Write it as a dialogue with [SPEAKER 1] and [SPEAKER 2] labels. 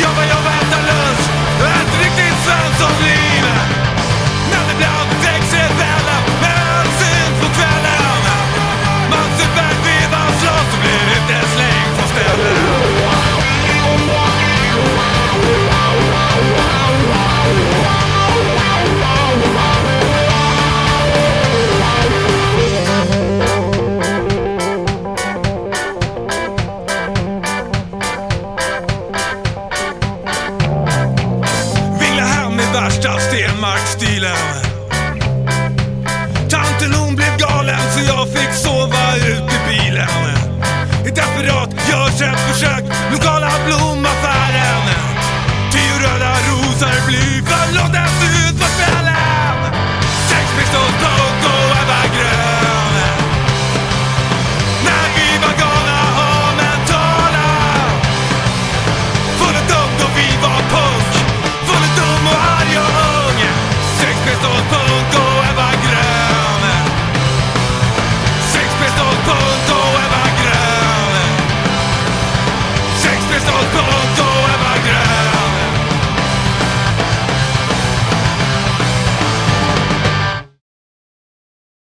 [SPEAKER 1] Yo, yo. desperat, görs ett försök Lokala blod.